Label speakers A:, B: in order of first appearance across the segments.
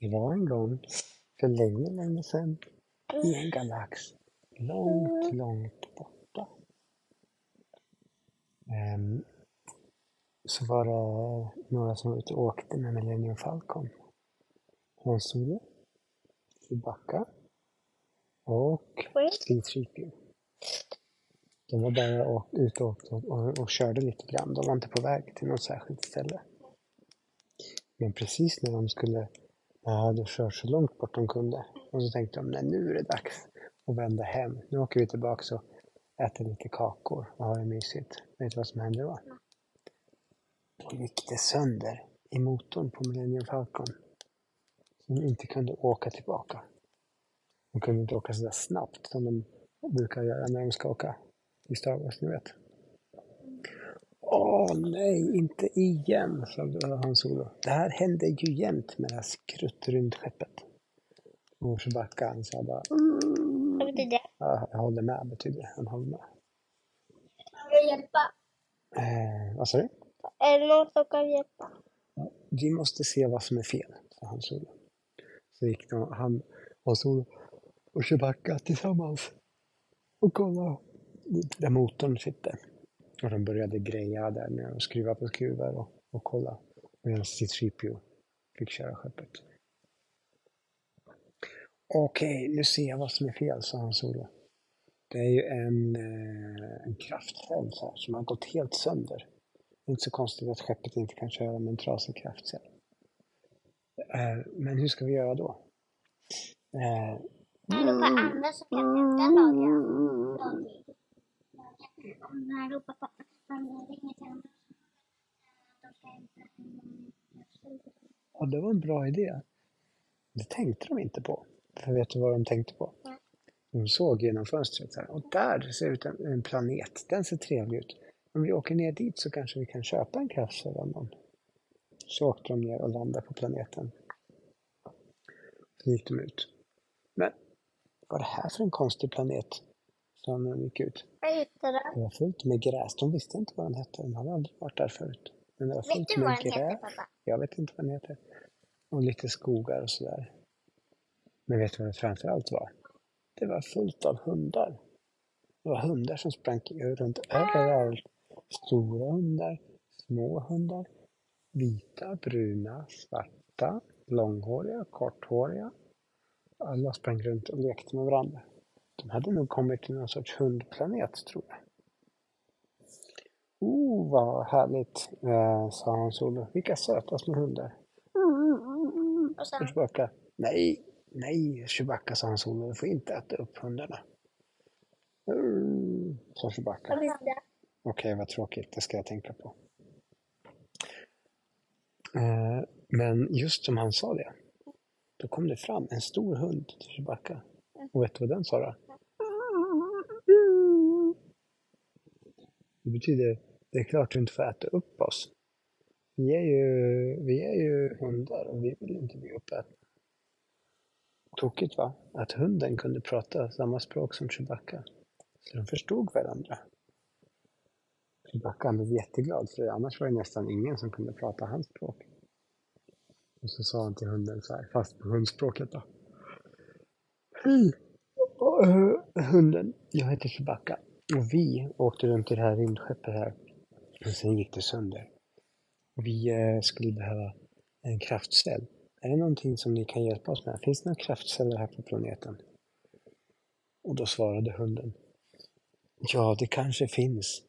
A: Det var en gång, för länge, länge sedan, i en galax långt, långt borta. Ehm, så var det några som var ute och åkte med Millennium Falcon. Hans Solo, Chewbacca och C-3PO. De var bara å- ute och, och, och, och körde lite grann. De var inte på väg till något särskilt ställe. Men precis när de skulle, jag hade kört så långt bort de kunde. Och så tänkte de, nej nu är det dags att vända hem. Nu åker vi tillbaks och äter lite kakor och har det mysigt. Vet du vad som hände då? Då gick det sönder i motorn på Millennium Falcon. Så de inte kunde åka tillbaka. De kunde inte åka så där snabbt som de brukar göra när de ska åka i Star Wars, ni vet. Åh nej, inte igen, sa Hans Solo. Det här hände ju jämt med det här skruttrymdskeppet. Och Chewbacca han sa bara mm.
B: Vad betyder det?
A: ja, jag håller med, betyder det. Han håller med.
B: Kan du hjälpa?
A: Eh, vad sa du?
B: Är det någon som kan hjälpa?
A: Vi måste se vad som är fel, sa Han Solo. Så gick de, han, Han Solo och Chewbacca tillsammans och kollade där motorn sitter. Och de började greja där med att skruva på skruvar och, och kolla. Medan C-3PO fick köra skeppet. Okej, nu ser jag vad som är fel, sa Han Solo. Det är ju en, eh, en kraftcell som har gått helt sönder. Det är inte så konstigt att skeppet inte kan köra med en trasig kraftcell. Eh, men hur ska vi göra då? Eh,
B: Han ropar andra som kan hämta lagret. Om han ropar på han ringer till andra. De ska hämta en
A: ja, det var en bra idé. Det tänkte de inte på. För vet du vad de tänkte på? De såg genom fönstret här, och där ser ut en, en planet. Den ser trevlig ut. Om vi åker ner dit så kanske vi kan köpa en kraftcell av någon. Så åkte de ner och landade på planeten. Så gick de ut. Men vad är det här för en konstig planet? Sa när de gick ut.
B: Jag hittade
A: Det var fullt med gräs. De visste inte vad den hette. De hade aldrig varit där förut. Men det var
B: Vet
A: fullt
B: du vad
A: med
B: den heter
A: gräs.
B: pappa?
A: Jag vet inte vad den heter. Och lite skogar och sådär. Men vet du vad det framförallt var? Det var fullt av hundar. Det var hundar som sprang runt överallt. Stora hundar, små hundar, vita, bruna, svarta, långhåriga, korthåriga. Alla sprang runt och lekte med varandra. De hade nog kommit till någon sorts hundplanet, tror jag. Oh, vad härligt, eh, sa Hans Solo. Vilka söta små hundar.
B: Och sen,
A: Chewbacca, nej, nej, Chewbacca, sa Hans Solo. Du får inte äta upp hundarna. Mm, sa Chewbacca. Okej, vad tråkigt. Det ska jag tänka på. Eh, men just som han sa det, då kom det fram en stor hund till Chewbacca. Och vet du vad den sa då? Det betyder, det är klart du inte får äta upp oss. Vi är ju, vi är ju hundar och vi vill inte bli uppätna. Tokigt va? Att hunden kunde prata samma språk som Chewbacca. Så de förstod varandra. Chewbacca blev jätteglad för annars var det nästan ingen som kunde prata hans språk. Och så sa han till hunden så här, fast på hundspråket då. Hej! Eh, hunden, jag heter Chewbacca. Och vi åkte runt i det här rymdskeppet här. Och sen gick det sönder. Vi eh, skulle behöva en kraftcell. Är det någonting som ni kan hjälpa oss med? Finns det några kraftceller här på planeten? Och då svarade hunden. Ja, det kanske finns.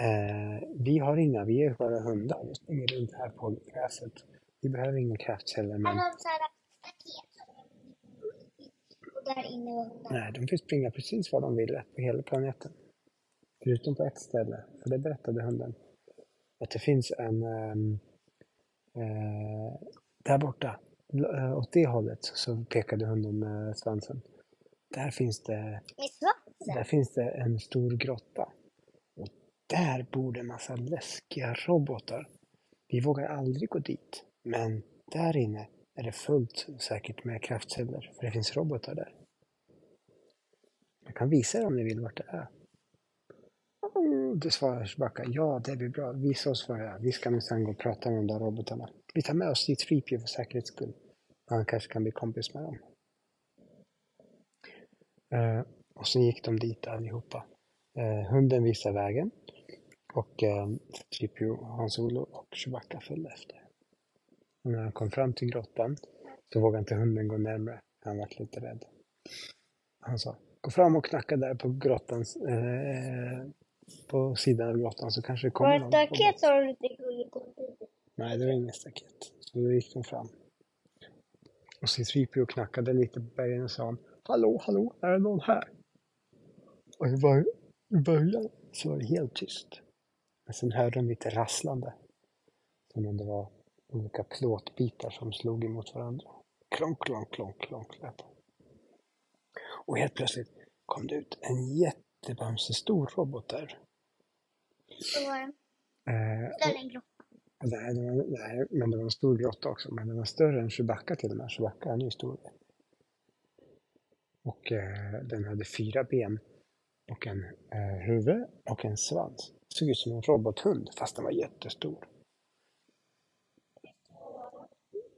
A: Eh, vi har inga, vi är bara hundar. Vi springer runt här på gräset. Vi behöver inga kraftceller, men nej, de får springa precis var de vill på hela planeten. Förutom på ett ställe, för det berättade hunden. Att det finns en... ehm, eh, där borta, eh, åt det hållet, så pekade hunden med svansen. Där finns det? Där finns det en stor grotta. Och där bor det en massa läskiga robotar. Vi vågar aldrig gå dit. Men där inne är det fullt säkert med kraftceller. För det finns robotar där. Jag kan visa er om ni vill vart det är. Då svarar Chewbacca. Ja, det blir bra. Visa oss vad det är. Vi ska minsann gå och prata med de där robotarna. Vi tar med oss dit Freepio för säkerhets skull. Han kanske kan bli kompis med dem. Eh, och så gick de dit allihopa. Eh, hunden visade vägen och eh, Tripio, Hans-Olo och Chewbacca följde efter. Och när han kom fram till grottan så vågade inte hunden gå närmare. Han var lite rädd. Han sa, gå fram och knacka där på grottans, eh, på sidan av grottan så kanske det kommer
B: Var
A: någon.
B: det staket sa du inte kunde gå dit?
A: Nej, det var inget staket. Så då gick de fram. Och C-3PO knackade lite på bergen och sa Hallå, hallå, är det någon här? Och i bör- i början så var det helt tyst. Men sen hörde de lite rasslande. Som om det var olika plåtbitar som slog emot varandra. Klonk, klonk, klonk, klonk lät. Och helt plötsligt kom det ut en jättebamsestor robot där.
B: Så var det.
A: Eh,
B: Ställ en grotta.
A: Nej, det var, nej, men det var en stor grotta också. Men den var större än Chewbacca till och med. Chewbacca han är ju stor. Och eh, den hade fyra ben och en eh, huvud och en svans. Såg ut som en robothund fast den var jättestor.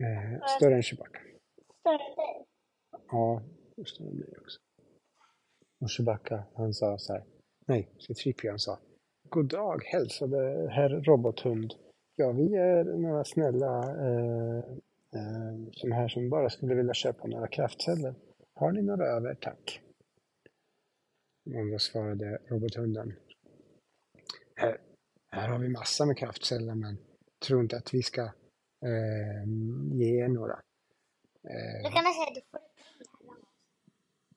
A: Eh, större än Chewbacca.
B: Större än dig.
A: Ja, större än mig också. Och Chewbacca han sa så här. Nej, C-3PO han sa. God dag hälsade herr robothund. Ja, vi är några snälla eh, eh, som här som bara skulle vilja köpa några kraftceller. Har ni några över, tack? Och då svarade robothunden. Här, här har vi massa med kraftceller, men tro inte att vi ska eh, ge er några.
B: Då
A: Eh,
B: kan man säga att du får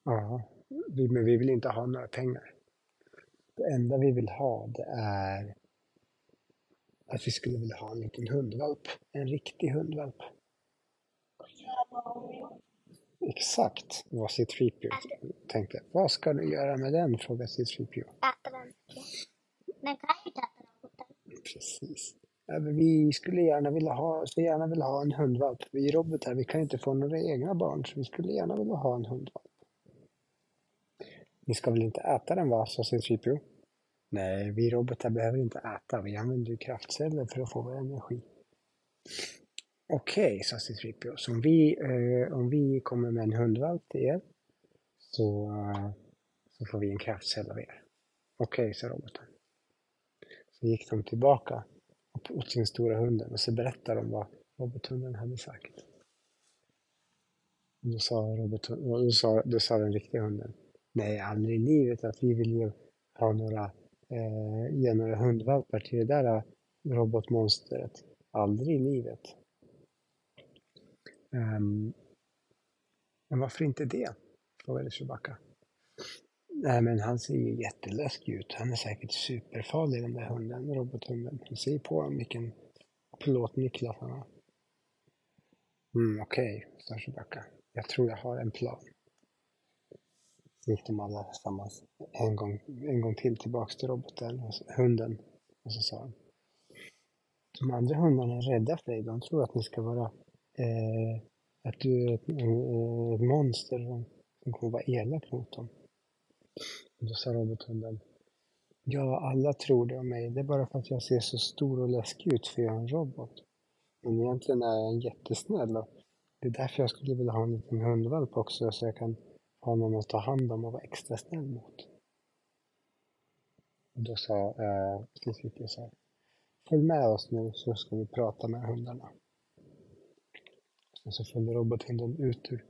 A: ja, vi, men vi vill inte ha några pengar. Det enda vi vill ha, det är att vi skulle vilja ha en liten hundvalp. En riktig hundvalp. Exakt vad C-3PO tänkte. Vad ska du göra med den? frågade C-3PO.
B: Äta den. Den kan ju inte äta roboten.
A: Precis. Vi skulle gärna vilja ha, så gärna vilja ha en hundvalp. Vi robotar, vi kan inte få några egna barn, så vi skulle gärna vilja ha en hundvalp. Ni ska väl inte äta den va, sa C-3PO. Nej, vi robotar behöver inte äta. Vi använder ju kraftceller för att få vår energi. Okej, sa C-3PO. Så om vi, eh, om vi kommer med en hundvalp till er så, eh, så får vi en kraftcell av er. Okej, sa roboten. Så gick de tillbaka åt sin stora hunden och så berättade de vad robothunden hade sagt. Då sa, och då sa, då sa den riktiga hunden, nej aldrig i livet att vi vill ju ha några, eh, ge några hundvalpar till det där eh, robotmonstret. Aldrig i livet. Um, men varför inte det? frågade Chewbacca. Nej, men han ser ju jätteläskig ut. Han är säkert superfarlig den där hunden, robothunden. Han ser på honom vilken plåtnycklar han har. Mm, okej, sa Chewbacca. Jag tror jag har en plan. Så gick de alla tillsammans en gång, en gång till tillbaks till roboten, och så, hunden. Och så sa han. De andra hundarna är rädda för dig. De tror att ni ska vara eh, att du är ett, eh, ett monster som, som kommer vara elak mot dem. Och då sa robothunden. Ja, alla tror det om mig. Det är bara för att jag ser så stor och läskig ut för jag är en robot. Men egentligen är jag en jättesnäll och det är därför jag skulle vilja ha en liten hundvalp också så jag kan ha någon att ta hand om och vara extra snäll mot. Och då sa eh, Slisvicke så här. Följ med oss nu så ska vi prata med hundarna. Och så följde robothunden ut ur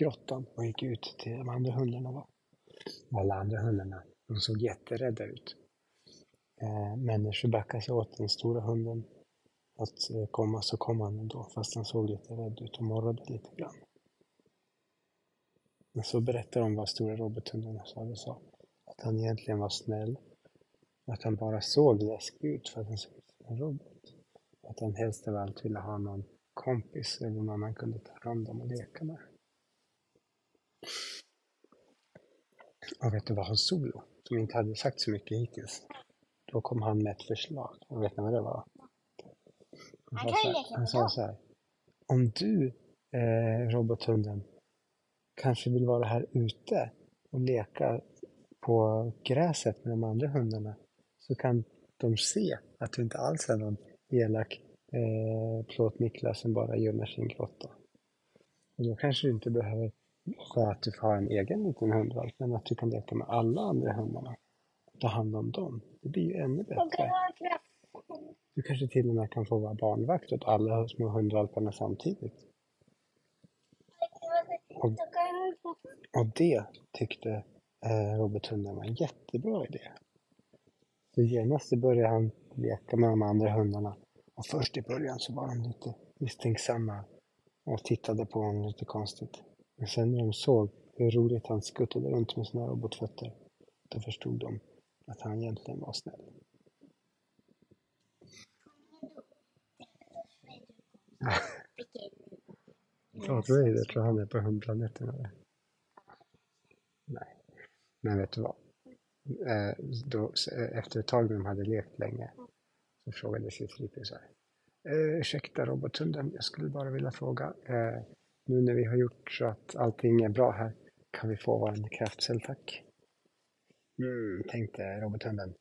A: grottan och gick ut till de andra hundarna. Var. Alla andra hundarna, de såg jätterädda ut. Eh, men när Chewbacca sa åt den stora hunden att eh, komma så kom han ändå, fast han såg lite rädd ut och morrade lite grann. Men så berättade de vad stora robothunden sa. Det sa att han egentligen var snäll. Att han bara såg läskig ut för att han såg ut som en robot. Att han helst av allt ville ha någon kompis eller någon han kunde ta hand om och leka med. Och vet du vad han Solo, som inte hade sagt så mycket hittills, då kom han med ett förslag. Och vet ni vad det var? Han,
B: Han
A: sa så här, han sa så här. Om du, eh, robothunden, kanske vill vara här ute och leka på gräset med de andra hundarna så kan de se att du inte alls är någon elak eh, plåtnickla som bara gömmer sin grotta. Och då kanske du inte behöver vara att du får ha en egen liten hundvalp, men att du kan leka med alla andra hundarna. Ta hand om dem. Det blir ju ännu bättre. Du kanske till och med kan få vara barnvakt åt alla små hundvalparna samtidigt.
B: Kraft.
A: Och det tyckte eh, Robert-hunden var en jättebra idé. Så genast började han leka med de andra hundarna. Och först i början så var de lite misstänksamma och tittade på honom lite konstigt. Men sen när de såg hur roligt han skuttade runt med sina robotfötter, då förstod de att han egentligen var snäll. Darth Vader tror han är på hundplaneten eller? Nej. Men vet du vad? Eh, då, eh, efter ett tag när de hade levt länge så frågade C-3PO så här. Eh, ursäkta robothunden, jag skulle bara vilja fråga. Eh, nu när vi har gjort så att allting är bra här, kan vi få vår kraftcell tack? Mm, tänkte robothunden.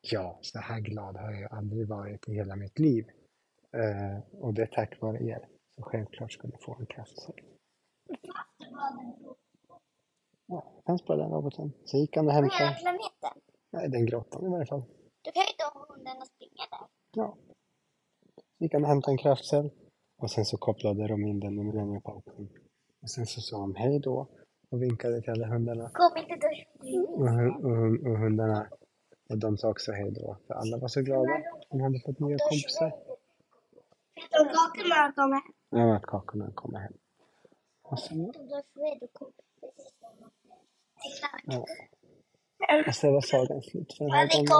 A: Ja, så här glad har jag aldrig varit i hela mitt liv. Eh, och det är tack vare er. Så självklart ska ni få en kraftcell. Ja, det fanns bara den roboten. Så gick han och hämtade,
B: planeten.
A: nej den grottan i varje fall.
B: Då kan ju inte hundarna springa där.
A: Ja. Så gick han och hämtade en kraftcell. Och sen så kopplade de in den i Millennium Falcon. Och sen så sa de hej då och vinkade till alla hundarna.
B: Kom inte då.
A: Och, och, och hundarna, och de sa också hej då. För alla var så glada. De hade fått nya kompisar.
B: De kakorna kommer hem.
A: Ja, att kakorna kommer hem. Och sen,
B: när
A: ja. Sen var sagan slut för den här gången.